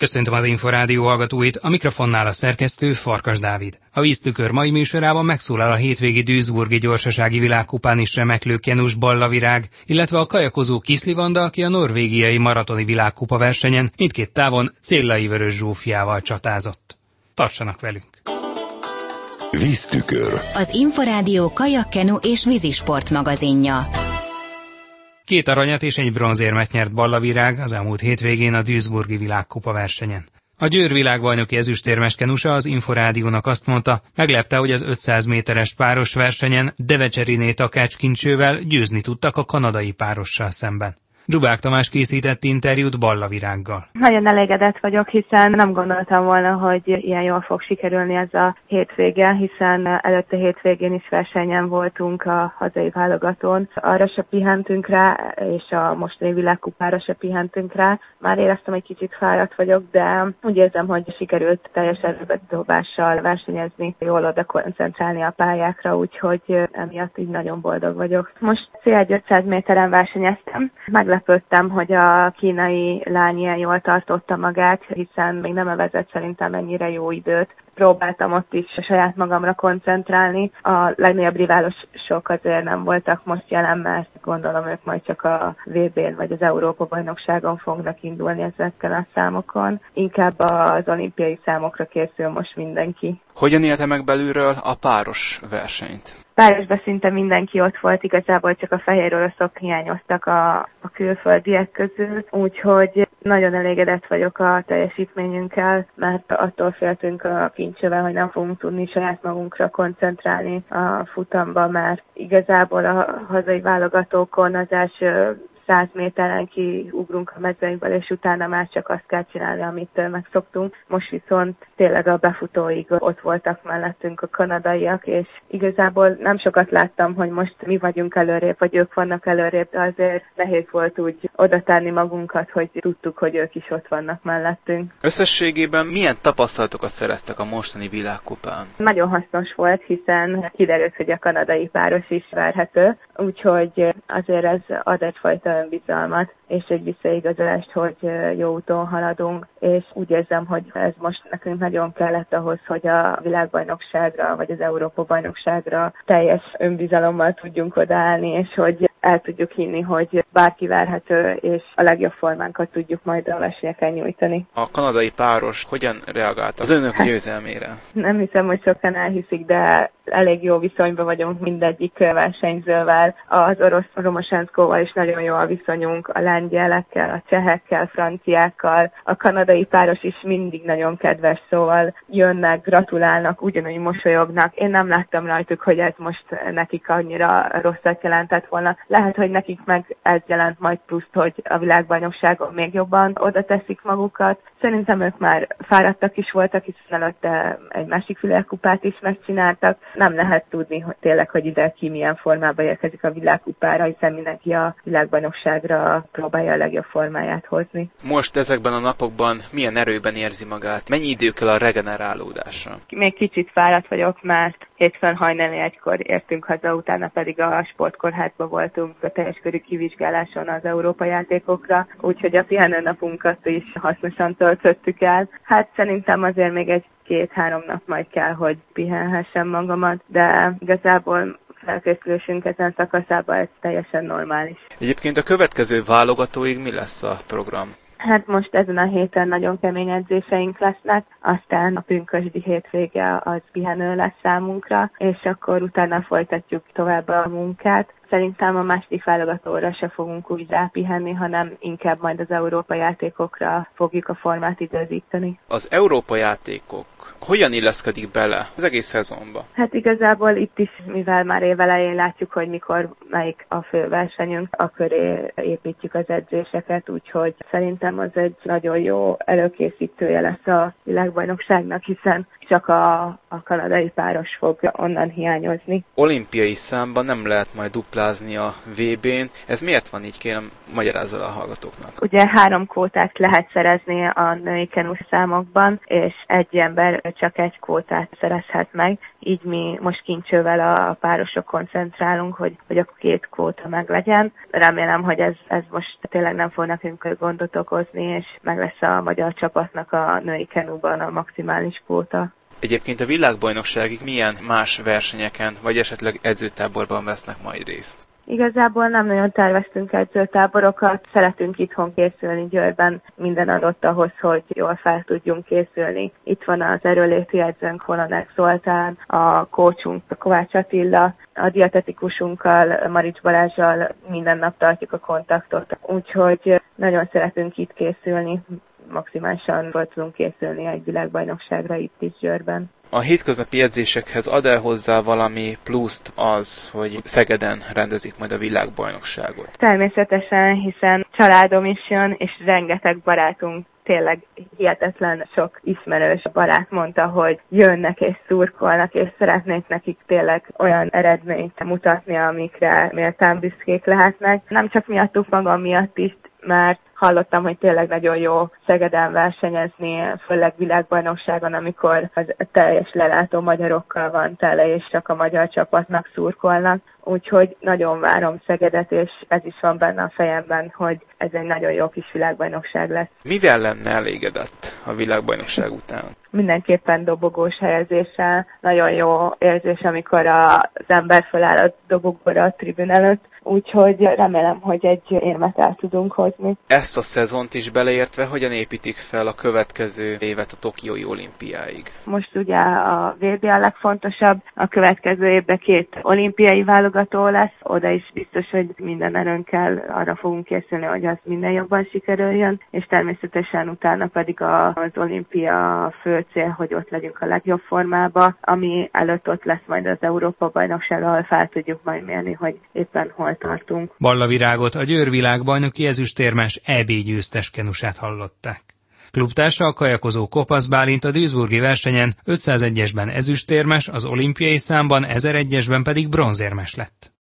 Köszöntöm az Inforádió hallgatóit, a mikrofonnál a szerkesztő Farkas Dávid. A víztükör mai műsorában megszólal a hétvégi Duisburgi gyorsasági világkupán is remeklő Kenus Ballavirág, illetve a kajakozó Kiszlivanda, aki a norvégiai maratoni világkupa versenyen mindkét távon Céllai Vörös Zsófiával csatázott. Tartsanak velünk! Víztükör. Az Inforádió kajakkenu és vízisport magazinja. Két aranyat és egy bronzérmet nyert Ballavirág az elmúlt hétvégén a Duisburgi világkupa versenyen. A Győr világbajnoki ezüstérmes Kenusa az Inforádiónak azt mondta, meglepte, hogy az 500 méteres páros versenyen Devecseriné takácskincsővel győzni tudtak a kanadai párossal szemben. Zsubák Tamás készített interjút Ballavirággal. Nagyon elégedett vagyok, hiszen nem gondoltam volna, hogy ilyen jól fog sikerülni ez a hétvége, hiszen előtte hétvégén is versenyen voltunk a hazai válogatón. Arra se pihentünk rá, és a mostani világkupára se pihentünk rá. Már éreztem, hogy kicsit fáradt vagyok, de úgy érzem, hogy sikerült teljes erőbedobással versenyezni, jól oda koncentrálni a pályákra, úgyhogy emiatt így nagyon boldog vagyok. Most cél 500 méteren versenyeztem, meglep meglepődtem, hogy a kínai lány ilyen jól tartotta magát, hiszen még nem vezet szerintem ennyire jó időt. Próbáltam ott is a saját magamra koncentrálni. A legnagyobb riválosok azért nem voltak most jelen, mert gondolom ők majd csak a VB-n vagy az Európa-bajnokságon fognak indulni ezekkel a számokon. Inkább az olimpiai számokra készül most mindenki. Hogyan élte meg belülről a páros versenyt? Párosban szinte mindenki ott volt, igazából csak a fehér oroszok hiányoztak a, a külföldiek közül, úgyhogy nagyon elégedett vagyok a teljesítményünkkel, mert attól féltünk a kincsővel, hogy nem fogunk tudni saját magunkra koncentrálni a futamba, mert igazából a hazai válogatókon az első 100 méteren kiugrunk a mezőnyből, és utána már csak azt kell csinálni, amit megszoktunk. Most viszont tényleg a befutóig ott voltak mellettünk a kanadaiak, és igazából nem sokat láttam, hogy most mi vagyunk előrébb, vagy ők vannak előrébb, de azért nehéz volt úgy oda tenni magunkat, hogy tudtuk, hogy ők is ott vannak mellettünk. Összességében milyen tapasztalatokat szereztek a mostani világkupán? Nagyon hasznos volt, hiszen kiderült, hogy a kanadai páros is várható, úgyhogy azért ez ad egyfajta önbizalmat, és egy visszaigazolást, hogy jó úton haladunk, és úgy érzem, hogy ez most nekünk nagyon kellett ahhoz, hogy a világbajnokságra, vagy az Európa-bajnokságra teljes önbizalommal tudjunk odaállni, és hogy el tudjuk hinni, hogy bárki várható, és a legjobb formánkat tudjuk majd a versenyeken nyújtani. A kanadai páros hogyan reagált az önök győzelmére? Nem hiszem, hogy sokan elhiszik, de elég jó viszonyban vagyunk mindegyik versenyzővel. Az orosz Romosenszkóval is nagyon jó a viszonyunk, a lengyelekkel, a csehekkel, franciákkal. A kanadai páros is mindig nagyon kedves, szóval jönnek, gratulálnak, ugyanúgy mosolyognak. Én nem láttam rajtuk, hogy ez most nekik annyira rosszat jelentett volna. Lehet, hogy nekik meg ez jelent majd pluszt, hogy a világbajnokságon még jobban oda teszik magukat. Szerintem ők már fáradtak is voltak, hiszen előtte egy másik világkupát is megcsináltak. Nem lehet tudni, hogy tényleg, hogy ide ki milyen formában érkezik a világkupára, hiszen mindenki a világbajnokságra próbálja a legjobb formáját hozni. Most ezekben a napokban milyen erőben érzi magát? Mennyi idő kell a regenerálódásra? Még kicsit fáradt vagyok, mert hétfőn hajnali egykor értünk haza, utána pedig a sportkórházba voltunk a teljes körű kivizsgáláson az Európa játékokra, úgyhogy a pihenőnapunkat is hasznosan töltöttük el. Hát szerintem azért még egy két-három nap majd kell, hogy pihenhessem magamat, de igazából felkészülésünk ezen szakaszában ez teljesen normális. Egyébként a következő válogatóig mi lesz a program? Hát most ezen a héten nagyon kemény edzéseink lesznek, aztán a pünkösdi hétvége az pihenő lesz számunkra, és akkor utána folytatjuk tovább a munkát. Szerintem a második válogatóra se fogunk úgy rápihenni, hanem inkább majd az Európa játékokra fogjuk a formát időzíteni. Az Európa játékok hogyan illeszkedik bele az egész szezonba? Hát igazából itt is, mivel már évelején látjuk, hogy mikor melyik a fő versenyünk, a köré építjük az edzéseket, úgyhogy szerintem az egy nagyon jó előkészítője lesz a világbajnokságnak, hiszen csak a, a kanadai páros fog onnan hiányozni. Olimpiai számban nem lehet majd duplázni a VB-n. Ez miért van így, kérem, magyarázza a hallgatóknak. Ugye három kvótát lehet szerezni a női kenus számokban, és egy ember csak egy kvótát szerezhet meg, így mi most kincsővel a párosok koncentrálunk, hogy, hogy a két kvóta meg legyen. Remélem, hogy ez, ez most tényleg nem fog nekünk gondot okozni, és meg lesz a magyar csapatnak a női kenúban a maximális kvóta. Egyébként a világbajnokságig milyen más versenyeken, vagy esetleg edzőtáborban vesznek majd részt? Igazából nem nagyon terveztünk edzőtáborokat, szeretünk itthon készülni Győrben, minden adott ahhoz, hogy jól fel tudjunk készülni. Itt van az erőléti edzőnk Holonek Zoltán, a kócsunk Kovács Attila, a dietetikusunkkal, Marics Balázsjal minden nap tartjuk a kontaktot, úgyhogy nagyon szeretünk itt készülni, maximálisan volt tudunk készülni egy világbajnokságra itt is Győrben. A hétköznapi edzésekhez ad el hozzá valami pluszt az, hogy Szegeden rendezik majd a világbajnokságot? Természetesen, hiszen családom is jön, és rengeteg barátunk tényleg hihetetlen sok ismerős barát mondta, hogy jönnek és szurkolnak, és szeretnék nekik tényleg olyan eredményt mutatni, amikre méltán büszkék lehetnek. Nem csak miattuk magam miatt is, mert hallottam, hogy tényleg nagyon jó Szegeden versenyezni, főleg világbajnokságon, amikor az teljes lelátó magyarokkal van tele, és csak a magyar csapatnak szurkolnak. Úgyhogy nagyon várom Szegedet, és ez is van benne a fejemben, hogy ez egy nagyon jó kis világbajnokság lesz. Mivel lenne elégedett a világbajnokság után? Mindenképpen dobogós helyezéssel. Nagyon jó érzés, amikor az ember feláll a dobogóra a tribün előtt, úgyhogy remélem, hogy egy érmet el tudunk hozni. Ezt a szezont is beleértve, hogyan építik fel a következő évet a Tokiói olimpiáig? Most ugye a VB a legfontosabb, a következő évben két olimpiai válogató lesz, oda is biztos, hogy minden erőnkkel arra fogunk készülni, hogy az minden jobban sikerüljön, és természetesen utána pedig az olimpia fő cél, hogy ott legyünk a legjobb formában, ami előtt ott lesz majd az Európa bajnokság, ahol fel tudjuk majd mérni, hogy éppen hol tartunk. Balla Virágot a Győr világbajnoki ezüstérmes EB győztes kenusát hallották. Klubtársa a kajakozó Kopasz Bálint a Duisburgi versenyen 501-esben ezüstérmes, az olimpiai számban 1001-esben pedig bronzérmes lett.